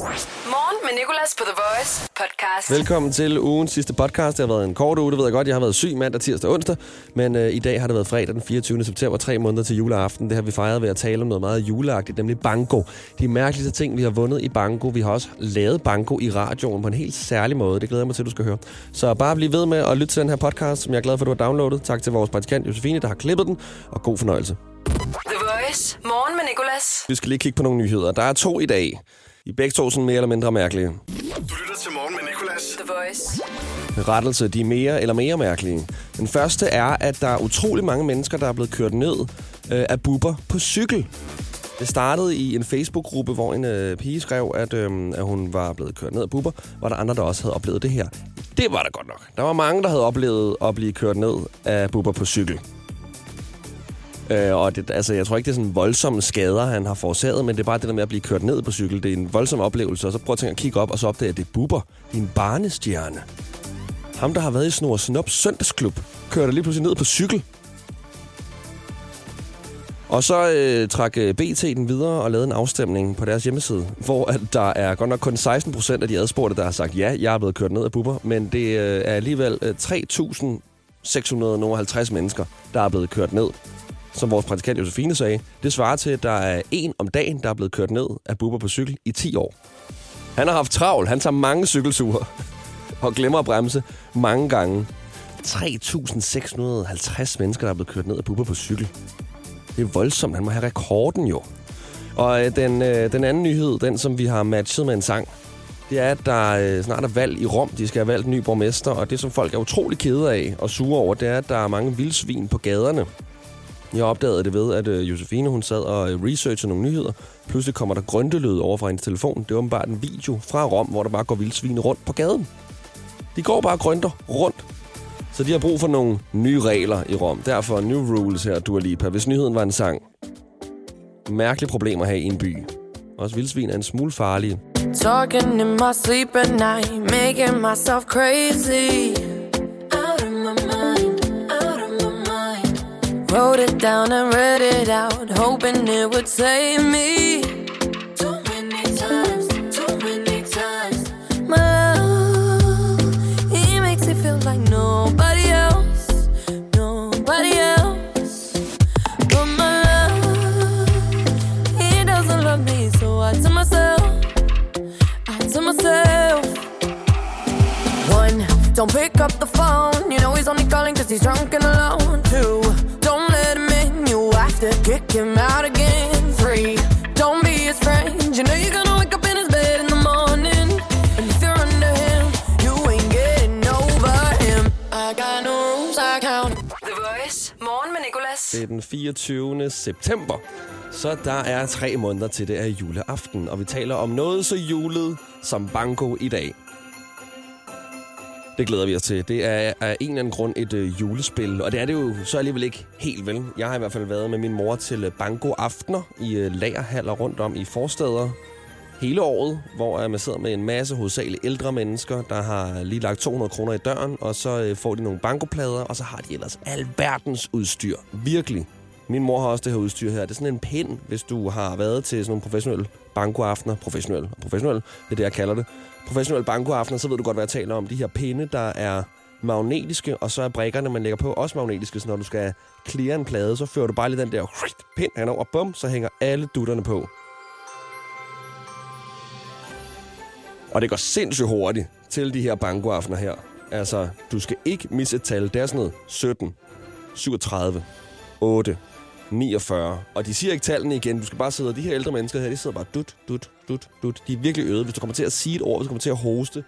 Morgen med Nicolas på The Voice podcast. Velkommen til ugens sidste podcast. Det har været en kort uge, det ved jeg godt. Jeg har været syg mandag, tirsdag og onsdag. Men øh, i dag har det været fredag den 24. september, tre måneder til juleaften. Det har vi fejret ved at tale om noget meget juleagtigt, nemlig banko. De mærkeligste ting, vi har vundet i banko. Vi har også lavet banko i radioen på en helt særlig måde. Det glæder jeg mig til, at du skal høre. Så bare bliv ved med at lytte til den her podcast, som jeg er glad for, at du har downloadet. Tak til vores praktikant Josefine, der har klippet den. Og god fornøjelse. The Voice. Morgen med Nicolas. Vi skal lige kigge på nogle nyheder. Der er to i dag. I begge to sådan mere eller mindre mærkelige. Du lytter til Morgen med Nicolas. The Voice. rettelse, de er mere eller mere mærkelige. Den første er, at der er utrolig mange mennesker, der er blevet kørt ned øh, af buber på cykel. Det startede i en Facebook-gruppe, hvor en øh, pige skrev, at, øh, at hun var blevet kørt ned af buber. Var der andre, der også havde oplevet det her? Det var der godt nok. Der var mange, der havde oplevet at blive kørt ned af buber på cykel. Øh, og det, altså, jeg tror ikke, det er sådan voldsomme skader, han har forårsaget, men det er bare det der med at blive kørt ned på cykel. Det er en voldsom oplevelse, og så prøv at tænke at kigge op, og så opdage, at det er buber. En barnestjerne. Ham, der har været i Snor Snop søndagsklub, kørte lige pludselig ned på cykel. Og så øh, trak øh, BT den videre og lavede en afstemning på deres hjemmeside, hvor at der er godt nok kun 16 procent af de adspurgte, der har sagt, ja, jeg er blevet kørt ned af buber, men det øh, er alligevel øh, 3.650 mennesker, der er blevet kørt ned. Som vores praktikant Josefine sagde, det svarer til, at der er en om dagen, der er blevet kørt ned af buber på cykel i 10 år. Han har haft travl. Han tager mange cykelture og glemmer at bremse mange gange. 3.650 mennesker, der er blevet kørt ned af buber på cykel. Det er voldsomt. Han må have rekorden jo. Og øh, den, øh, den anden nyhed, den som vi har matchet med en sang, det er, at der øh, snart er valg i Rom. De skal have valgt en ny borgmester, og det, som folk er utrolig kede af og sure over, det er, at der er mange vildsvin på gaderne. Jeg opdagede det ved, at øh, Josefine hun sad og øh, researchede nogle nyheder. Pludselig kommer der grøntelød over fra hendes telefon. Det er åbenbart en video fra Rom, hvor der bare går vildsvin rundt på gaden. De går bare grønter rundt. Så de har brug for nogle nye regler i Rom. Derfor new rules her, Dua Lipa. Hvis nyheden var en sang. Mærkelige problemer her i en by. Også vildsvin er en smule farlige. Talking in my sleep at night, making myself crazy. Wrote it down and read it out, hoping it would save me. Det er den 24. september. Så der er tre måneder til det er juleaften, og vi taler om noget så julet som banko i dag. Det glæder vi os til. Det er af en eller anden grund et øh, julespil, og det er det jo så alligevel ikke helt vel. Jeg har i hvert fald været med min mor til øh, banko-aftener i øh, lagerhaller rundt om i forsteder hele året, hvor man sidder med en masse hovedsageligt ældre mennesker, der har lige lagt 200 kroner i døren, og så øh, får de nogle bankoplader, og så har de ellers alverdens udstyr. Virkelig. Min mor har også det her udstyr her. Det er sådan en pind, hvis du har været til sådan nogle professionelle bankoaftener. Professionelle og professionelle, det er det, jeg kalder det. Professionelle bankoaftener, så ved du godt, hvad jeg taler om. De her pinde, der er magnetiske, og så er brikkerne, man lægger på, også magnetiske. Så når du skal clear en plade, så fører du bare lige den der pind henover, bum, så hænger alle dutterne på. Og det går sindssygt hurtigt til de her bankoaftener her. Altså, du skal ikke misse et tal. Det er sådan noget 17, 37, 8, 49. Og de siger ikke tallene igen. Du skal bare sidde, og de her ældre mennesker her, de sidder bare dut, dut, dut, dut. De er virkelig øde. Hvis du kommer til at sige et ord, hvis du kommer til at hoste,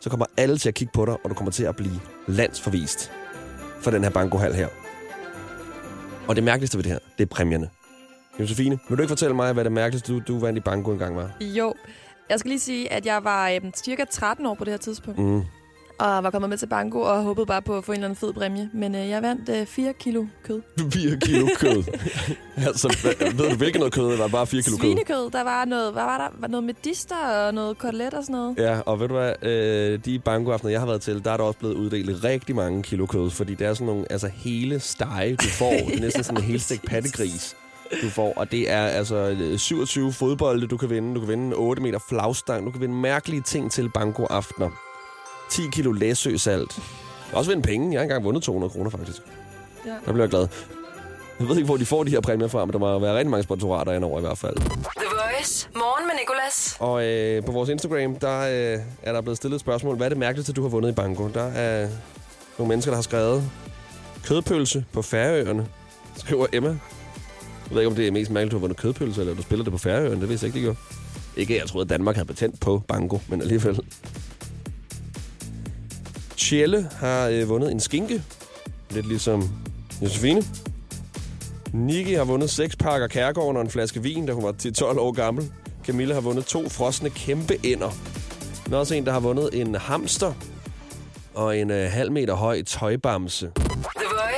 så kommer alle til at kigge på dig, og du kommer til at blive landsforvist for den her bankohal her. Og det mærkeligste ved det her, det er præmierne. Josefine, vil du ikke fortælle mig, hvad det mærkeligste, du, du vandt i banko engang var? Jo. Jeg skal lige sige, at jeg var øhm, cirka 13 år på det her tidspunkt, Mm. og var kommet med til banko og håbede bare på at få en eller anden fed præmie. Men øh, jeg vandt øh, 4 kilo kød. 4 kilo kød. altså, ved du hvilket noget kød? Det var bare 4 kilo kød. Svinekød, der var noget, hvad var der? Var noget medister og noget kotelet og sådan noget. Ja, og ved du hvad, øh, de bankoaftener, jeg har været til, der er der også blevet uddelt rigtig mange kilo kød, fordi det er sådan nogle altså, hele stege, du får. Er næsten sådan en helt stegt pattegris. Du får. Og det er altså øh, 27 fodbolde, du kan vinde. Du kan vinde en 8 meter flagstang. Du kan vinde mærkelige ting til banko-aftener. 10 kilo læsøsalt. Du kan også vinde penge. Jeg har engang vundet 200 kroner, faktisk. Ja. Der bliver jeg glad. Jeg ved ikke, hvor de får de her præmier fra, men der må være rigtig mange sponsorater indover i hvert fald. The Voice. Morgen med Nicolas. Og øh, på vores Instagram, der øh, er der blevet stillet et spørgsmål. Hvad er det mærkeligste, du har vundet i banko? Der er nogle mennesker, der har skrevet kødpølse på Færøerne, skriver Emma. Jeg ved ikke, om det er mest mærkeligt, du har vundet kødpølse, eller du spiller det på Færøerne. Det vidste jeg ikke, de gjorde. Ikke, jeg troede, at Danmark havde patent på banko, men alligevel. Tjelle har øh, vundet en skinke. Lidt ligesom Josefine. Niki har vundet seks pakker kærgården og en flaske vin, da hun var til 12 år gammel. Camilla har vundet to frosne kæmpe ender. Der er også en, der har vundet en hamster og en øh, halv meter høj tøjbamse.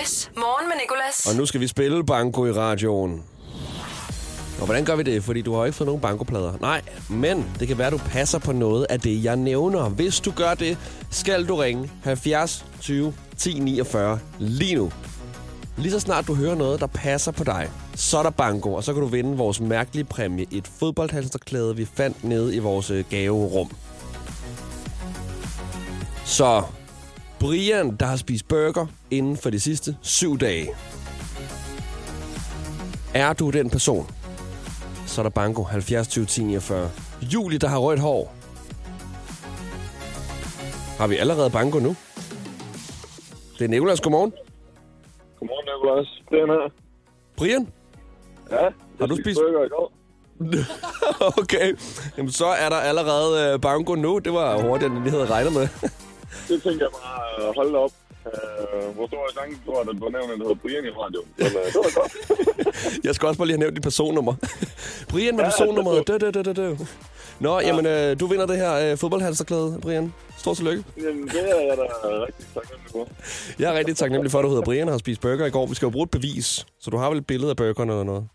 Voice. Morgen med Nicolas. Og nu skal vi spille banko i radioen. Og hvordan gør vi det? Fordi du har jo ikke fået nogen bankoplader. Nej, men det kan være, du passer på noget af det, jeg nævner. Hvis du gør det, skal du ringe 70 20 10 49 lige nu. Lige så snart du hører noget, der passer på dig, så er der banko, og så kan du vinde vores mærkelige præmie. Et fodboldhalsterklæde, vi fandt nede i vores øh, gaverum. Så Brian, der har spist burger inden for de sidste syv dage. Er du den person? Så er der banko 70 20 10 49. Julie, der har rødt hår. Har vi allerede banko nu? Det er Nicolas, godmorgen. Godmorgen, Nicolas. Brian her. Brian? Ja, jeg Har du spist- burger i går. okay, Jamen, så er der allerede øh, banko nu. Det var hurtigere, end vi havde regnet med. Det tænker jeg bare, øh, hold op. Uh, hvor stor er chancen for, at der bliver nævnt, hedder Brian i radioen? Men uh, det var godt. Jeg skal også bare lige have nævnt dit personnummer. Brian med personnummeret. Dø, dø, dø, dø, dø. Nå, jamen, øh, du vinder det her øh, fodboldhalsterklæde, Brian. Stort tillykke. Jamen, det er jeg da rigtig taknemmelig for. Jeg er rigtig taknemmelig for, at du hedder Brian og har spist burger i går. Vi skal jo bruge et bevis, så du har vel et billede af burgeren eller noget.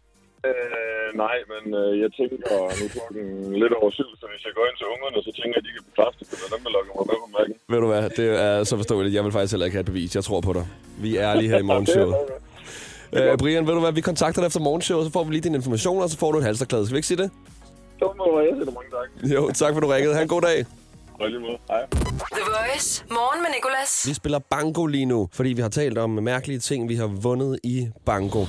Uh, nej, men uh, jeg tænker, nu er klokken lidt over syv, så hvis jeg går ind til ungerne, så tænker jeg, at de kan bekræfte, at det er dem, der lukker mig med på mærken. Ved du hvad, det er så forståeligt. Jeg vil faktisk heller ikke have et bevis. Jeg tror på dig. Vi er lige her i morgenshowet. Øh, Brian, ved du hvad, vi kontakter dig efter morgenshowet, så får vi lige din information, og så får du et halsterklæde. Skal vi ikke sige det? Så må jeg sætte mange tak. Jo, tak for du ringede. Ha' en god dag. Hej. The Voice. Morgen med Nicolas. Vi spiller banko lige nu, fordi vi har talt om mærkelige ting, vi har vundet i banko.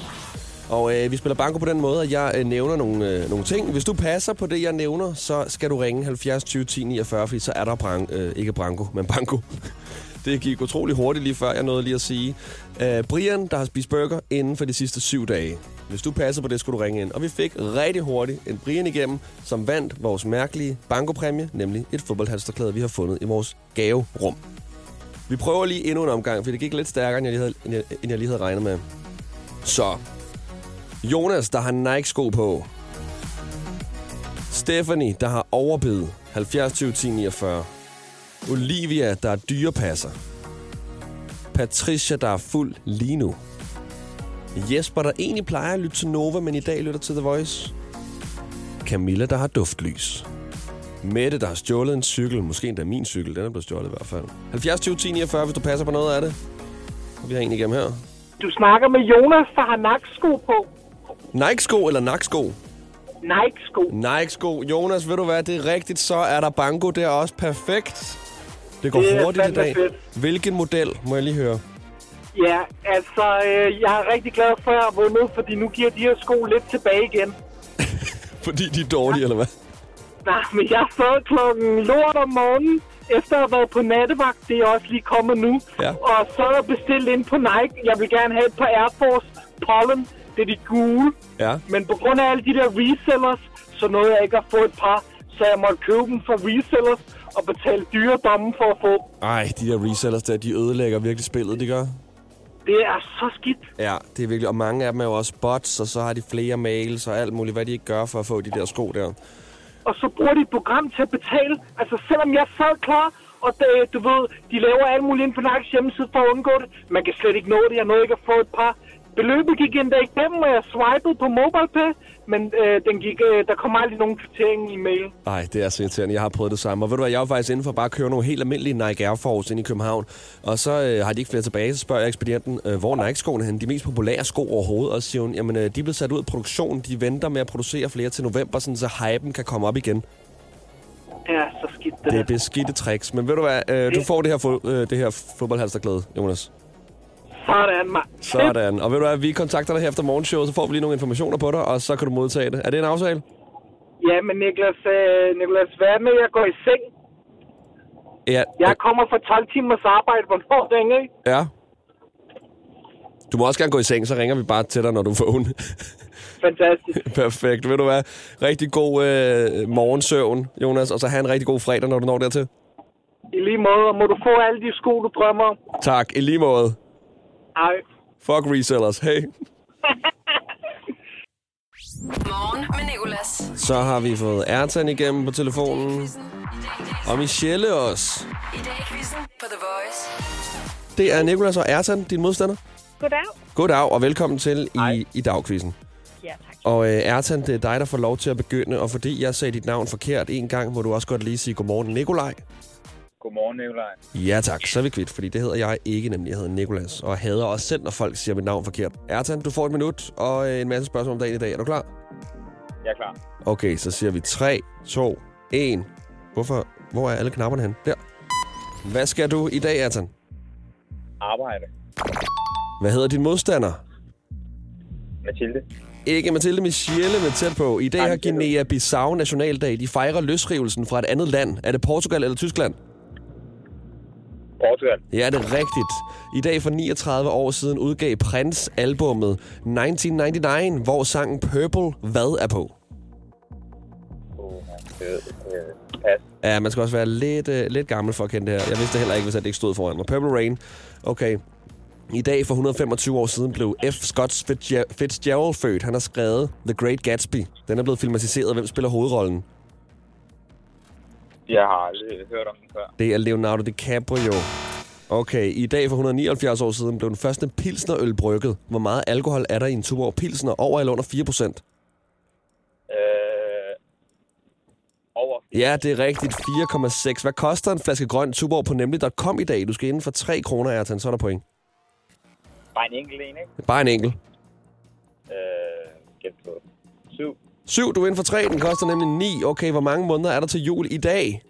Og øh, vi spiller banko på den måde, at jeg øh, nævner nogle, øh, nogle ting. Hvis du passer på det, jeg nævner, så skal du ringe 70 20 10 49, fordi så er der brang, øh, ikke branko, men banko. Det gik utrolig hurtigt lige før, jeg nåede lige at sige. Øh, Brian, der har spist burger inden for de sidste syv dage. Hvis du passer på det, skulle du ringe ind. Og vi fik rigtig hurtigt en Brian igennem, som vandt vores mærkelige bankopræmie, nemlig et fodboldhalsterklæde, vi har fundet i vores gaverum. Vi prøver lige endnu en omgang, for det gik lidt stærkere, end jeg lige havde, end jeg, end jeg lige havde regnet med. Så, Jonas, der har Nike-sko på. Stephanie, der har overbid. 70 20 10 49. Olivia, der er dyrepasser. Patricia, der er fuld lige nu. Jesper, der egentlig plejer at lytte til Nova, men i dag lytter til The Voice. Camilla, der har duftlys. Mette, der har stjålet en cykel. Måske endda min cykel. Den er blevet stjålet i hvert fald. 70 20 10 49, hvis du passer på noget af det. Og vi har en igennem her. Du snakker med Jonas, der har naksko på. Nike-sko eller naksko? Nike-sko. Nike-sko. Jonas, ved du hvad? Det er rigtigt. Så er der banko der også. Perfekt. Det går Det hurtigt i dag. fedt. Hvilken model, må jeg lige høre? Ja, altså, øh, jeg er rigtig glad for, at jeg har vundet, fordi nu giver de her sko lidt tilbage igen. Fordi de er dårlige, eller hvad? Nej, men jeg sad klokken lort om morgenen, efter at have været på nattevagt. Det er også lige kommet nu. Ja. Og så er jeg bestilt ind på Nike. Jeg vil gerne have et par Air Force Pollen. Det er de gule. Ja. Men på grund af alle de der resellers, så nåede jeg ikke at få et par. Så jeg måtte købe dem for resellers og betale dyre domme for at få. Ej, de der resellers der, de ødelægger virkelig spillet, de gør. Det er så skidt. Ja, det er virkelig. Og mange af dem er jo også bots, og så har de flere mails og alt muligt, hvad de ikke gør for at få de der sko der. og så bruger de et program til at betale. Altså, selvom jeg sad klar, og det, du ved, de laver alt muligt ind på Nikes hjemmeside for at undgå det. Man kan slet ikke nå det. Jeg nåede ikke at få et par. Beløbet gik endda igennem, og jeg swipede på MobilePay, men øh, den gik, øh, der kom aldrig nogen kvittering i mail. Nej, det er så irriterende. Jeg har prøvet det samme. Og ved du hvad, jeg var faktisk inde for bare at køre nogle helt almindelige Nike Air Force ind i København. Og så øh, har de ikke flere tilbage. Så spørger jeg ekspedienten, øh, hvor er Nike-skoene hen? De mest populære sko overhovedet. Og så siger hun, jamen øh, de er blevet sat ud af produktion. De venter med at producere flere til november, sådan, så hypen kan komme op igen. Ja, så skidt det. Det er beskidte tricks. Men ved du hvad, øh, du får det her, fod, øh, det her fodboldhalsterklæde, Jonas. Sådan, mand. Sådan. Og ved du hvad, vi kontakter dig her efter morgenshowet, så får vi lige nogle informationer på dig, og så kan du modtage det. Er det en aftale? Ja, men Niklas, øh, Niklas, hvad med, jeg går i seng? Ja. Jeg kommer fra 12 timers arbejde. Hvornår ringer I? Ja. Du må også gerne gå i seng, så ringer vi bare til dig, når du får vågen. Fantastisk. Perfekt. Ved du hvad? Rigtig god øh, morgensøvn, Jonas, og så have en rigtig god fredag, når du når dertil. I lige måde, og må du få alle de sko, du drømmer om. Tak. I lige måde. Ej. Fuck resellers. Hey. Morgen med Nicolas. Så har vi fået Ertan igennem på telefonen. Og Michelle også. I dag i quizzen på The Voice. Det er Nikolas og Ertan, din modstander. Goddag. Goddag, og velkommen til i, i dagquizzen. Ja, tak. Og øh, Ertan, det er dig, der får lov til at begynde, og fordi jeg sagde dit navn forkert en gang, må du også godt lige sige godmorgen, Nikolaj. Godmorgen, Nikolaj. Ja tak, så er vi kvitt, fordi det hedder jeg ikke, nemlig jeg hedder Nikolas, og hader også selv, når folk siger mit navn forkert. Ertan, du får et minut og øh, en masse spørgsmål om dagen i dag. Er du klar? Jeg er klar. Okay, så siger vi 3, 2, 1. Hvorfor? Hvor er alle knapperne hen? Der. Hvad skal du i dag, Ertan? Arbejde. Hvad hedder din modstander? Mathilde. Ikke Mathilde Michelle, men tæt på. I dag har. Guinea-Bissau nationaldag. De fejrer løsrivelsen fra et andet land. Er det Portugal eller Tyskland? Portugal. Ja, det er rigtigt. I dag for 39 år siden udgav Prince albummet 1999, hvor sangen Purple Hvad er på. Øh. Ja, man skal også være lidt, uh, lidt gammel for at kende det her. Jeg vidste heller ikke, hvis det ikke stod foran mig. Purple Rain. Okay. I dag for 125 år siden blev F. Scott Fitzger- Fitzgerald født. Han har skrevet The Great Gatsby. Den er blevet filmatiseret. Hvem spiller hovedrollen? Jeg har aldrig hørt om den før. Det er Leonardo DiCaprio. Okay, i dag for 179 år siden blev den første pilsnerøl brygget. Hvor meget alkohol er der i en Tuborg Pilsner? Over eller under 4 procent? Øh, over. Ja, det er rigtigt. 4,6. Hvad koster en flaske grøn Tuborg på nemlig.com i dag? Du skal inden for 3 kroner, Ertan, så er der point. Bare en enkelt en, ikke? Bare en enkelt. Øh, gæt på. Syv. 7, du er inden for 3. Den koster nemlig 9. Okay, hvor mange måneder er der til jul i dag?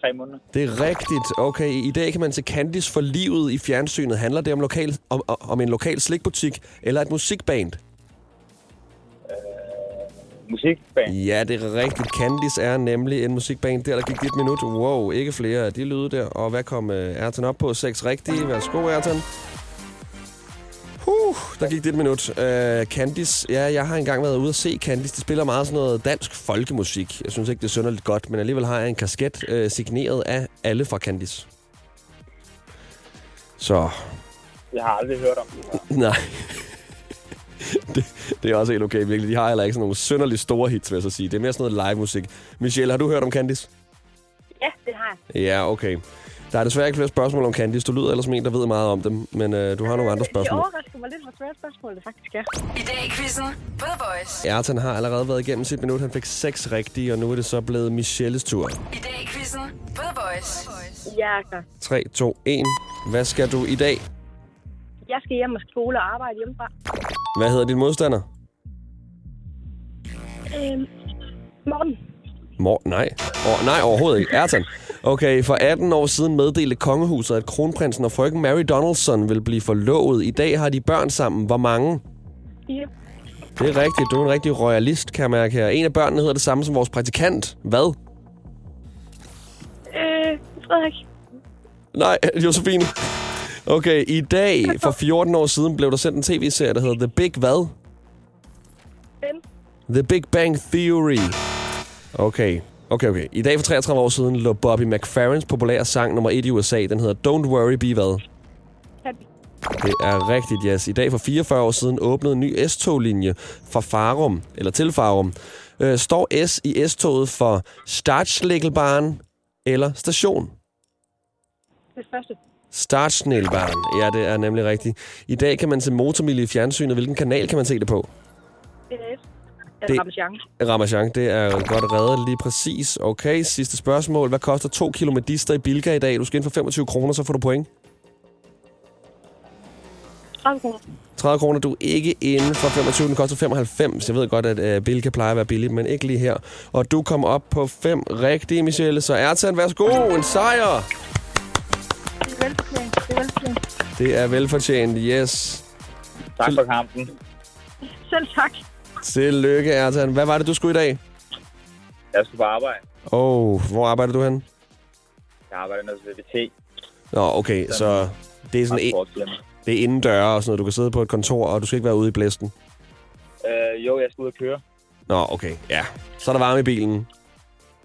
Tre måneder. Det er rigtigt. Okay, i dag kan man se Candice for livet i fjernsynet. Handler det om, lokal, om, om en lokal slikbutik eller et musikband? Musikband. Ja, det er rigtigt. Candice er nemlig en musikband. Der, der gik dit minut. Wow, ikke flere af de lyde der. Og hvad kom uh, Ertan op på? 6 rigtige. Værsgo, Ertan. Der gik dit minut. Uh, Candice, ja, jeg har engang været ude at se Candice. De spiller meget sådan noget dansk folkemusik. Jeg synes ikke, det er synderligt godt, men alligevel har jeg en kasket uh, signeret af alle fra Candice. Så, Jeg har aldrig hørt om før. nej. det, det er også helt okay, virkelig. De har heller ikke sådan nogle synderligt store hits, vil jeg så sige. Det er mere sådan noget live-musik. Michelle, har du hørt om Candice? Ja, det har jeg. Ja, okay. Der er desværre ikke flere spørgsmål om Candice. Du lyder ellers som en, der ved meget om dem, men øh, du har nogle andre Det spørgsmål. overrasker mig lidt, hvor svært spørgsmål det faktisk er. I dag i quizzen på The Voice. Ertan har allerede været igennem sit minut. Han fik seks rigtige, og nu er det så blevet Michelles tur. I dag i quizzen på The Voice. Jeg er klar. 3, 2, 1. Hvad skal du i dag? Jeg skal hjem og skole og arbejde hjemmefra. Hvad hedder din modstander? Øhm, morgen. Mor nej. Oh, nej, overhovedet ikke. Ertan. Okay, for 18 år siden meddelte kongehuset, at kronprinsen og frøken Mary Donaldson vil blive forlovet. I dag har de børn sammen. Hvor mange? Fire. Det er rigtigt. Du er en rigtig royalist, kan jeg mærke her. En af børnene hedder det samme som vores praktikant. Hvad? Øh, Frederik. Nej, Josefine. Okay, i dag for 14 år siden blev der sendt en tv-serie, der hedder The Big hvad? Ben. The Big Bang Theory. Okay, okay, okay. I dag for 33 år siden lå Bobby McFerrins populære sang nummer 1 i USA. Den hedder Don't Worry, Be Hvad? Happy. Det er rigtigt, yes. I dag for 44 år siden åbnede en ny S-toglinje fra Farum, eller til Farum. Øh, står S i S-toget for Startschlägelbahn eller station? Det første. Startsnælbarn. Ja, det er nemlig rigtigt. I dag kan man se motormille i fjernsynet. Hvilken kanal kan man se det på? Det- Det... Ramachan. Ramachan, det er godt reddet lige præcis. Okay, sidste spørgsmål. Hvad koster 2 kilo medister i Bilka i dag? Du skal ind for 25 kroner, så får du point. 30 kroner. 30 kroner, du er ikke inde for 25, den koster 95. Jeg ved godt, at uh, Bilka plejer at være billig, men ikke lige her. Og du kom op på 5 rigtige, Michelle. Så Ertan, værsgo, en sejr! Det er velfortjent. Det er velfortjent. Det er velfortjent, yes. Tak for kampen. Selv tak. Tillykke, Ertan. Hvad var det, du skulle i dag? Jeg skal på arbejde. Åh, oh, hvor arbejder du hen? Jeg arbejder nede ved VT. Nå, okay, så det er sådan en, det er indendøre og sådan noget. Du kan sidde på et kontor, og du skal ikke være ude i blæsten. Øh, jo, jeg skal ud og køre. Nå, okay, ja. Så er der varme i bilen.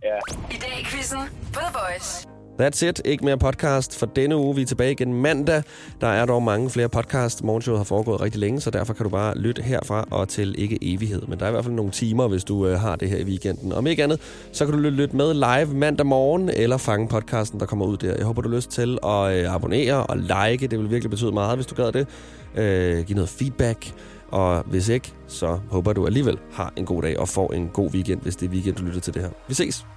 Ja. I dag i quizzen på The Voice. That's it. Ikke mere podcast for denne uge. Vi er tilbage igen mandag. Der er dog mange flere podcast. Morgenshowet har foregået rigtig længe, så derfor kan du bare lytte herfra og til ikke evighed. Men der er i hvert fald nogle timer, hvis du øh, har det her i weekenden. Om ikke andet, så kan du lytte, med live mandag morgen, eller fange podcasten, der kommer ud der. Jeg håber, du har lyst til at øh, abonnere og like. Det vil virkelig betyde meget, hvis du gad det. Øh, giv noget feedback. Og hvis ikke, så håber du alligevel har en god dag og får en god weekend, hvis det er weekend, du lytter til det her. Vi ses!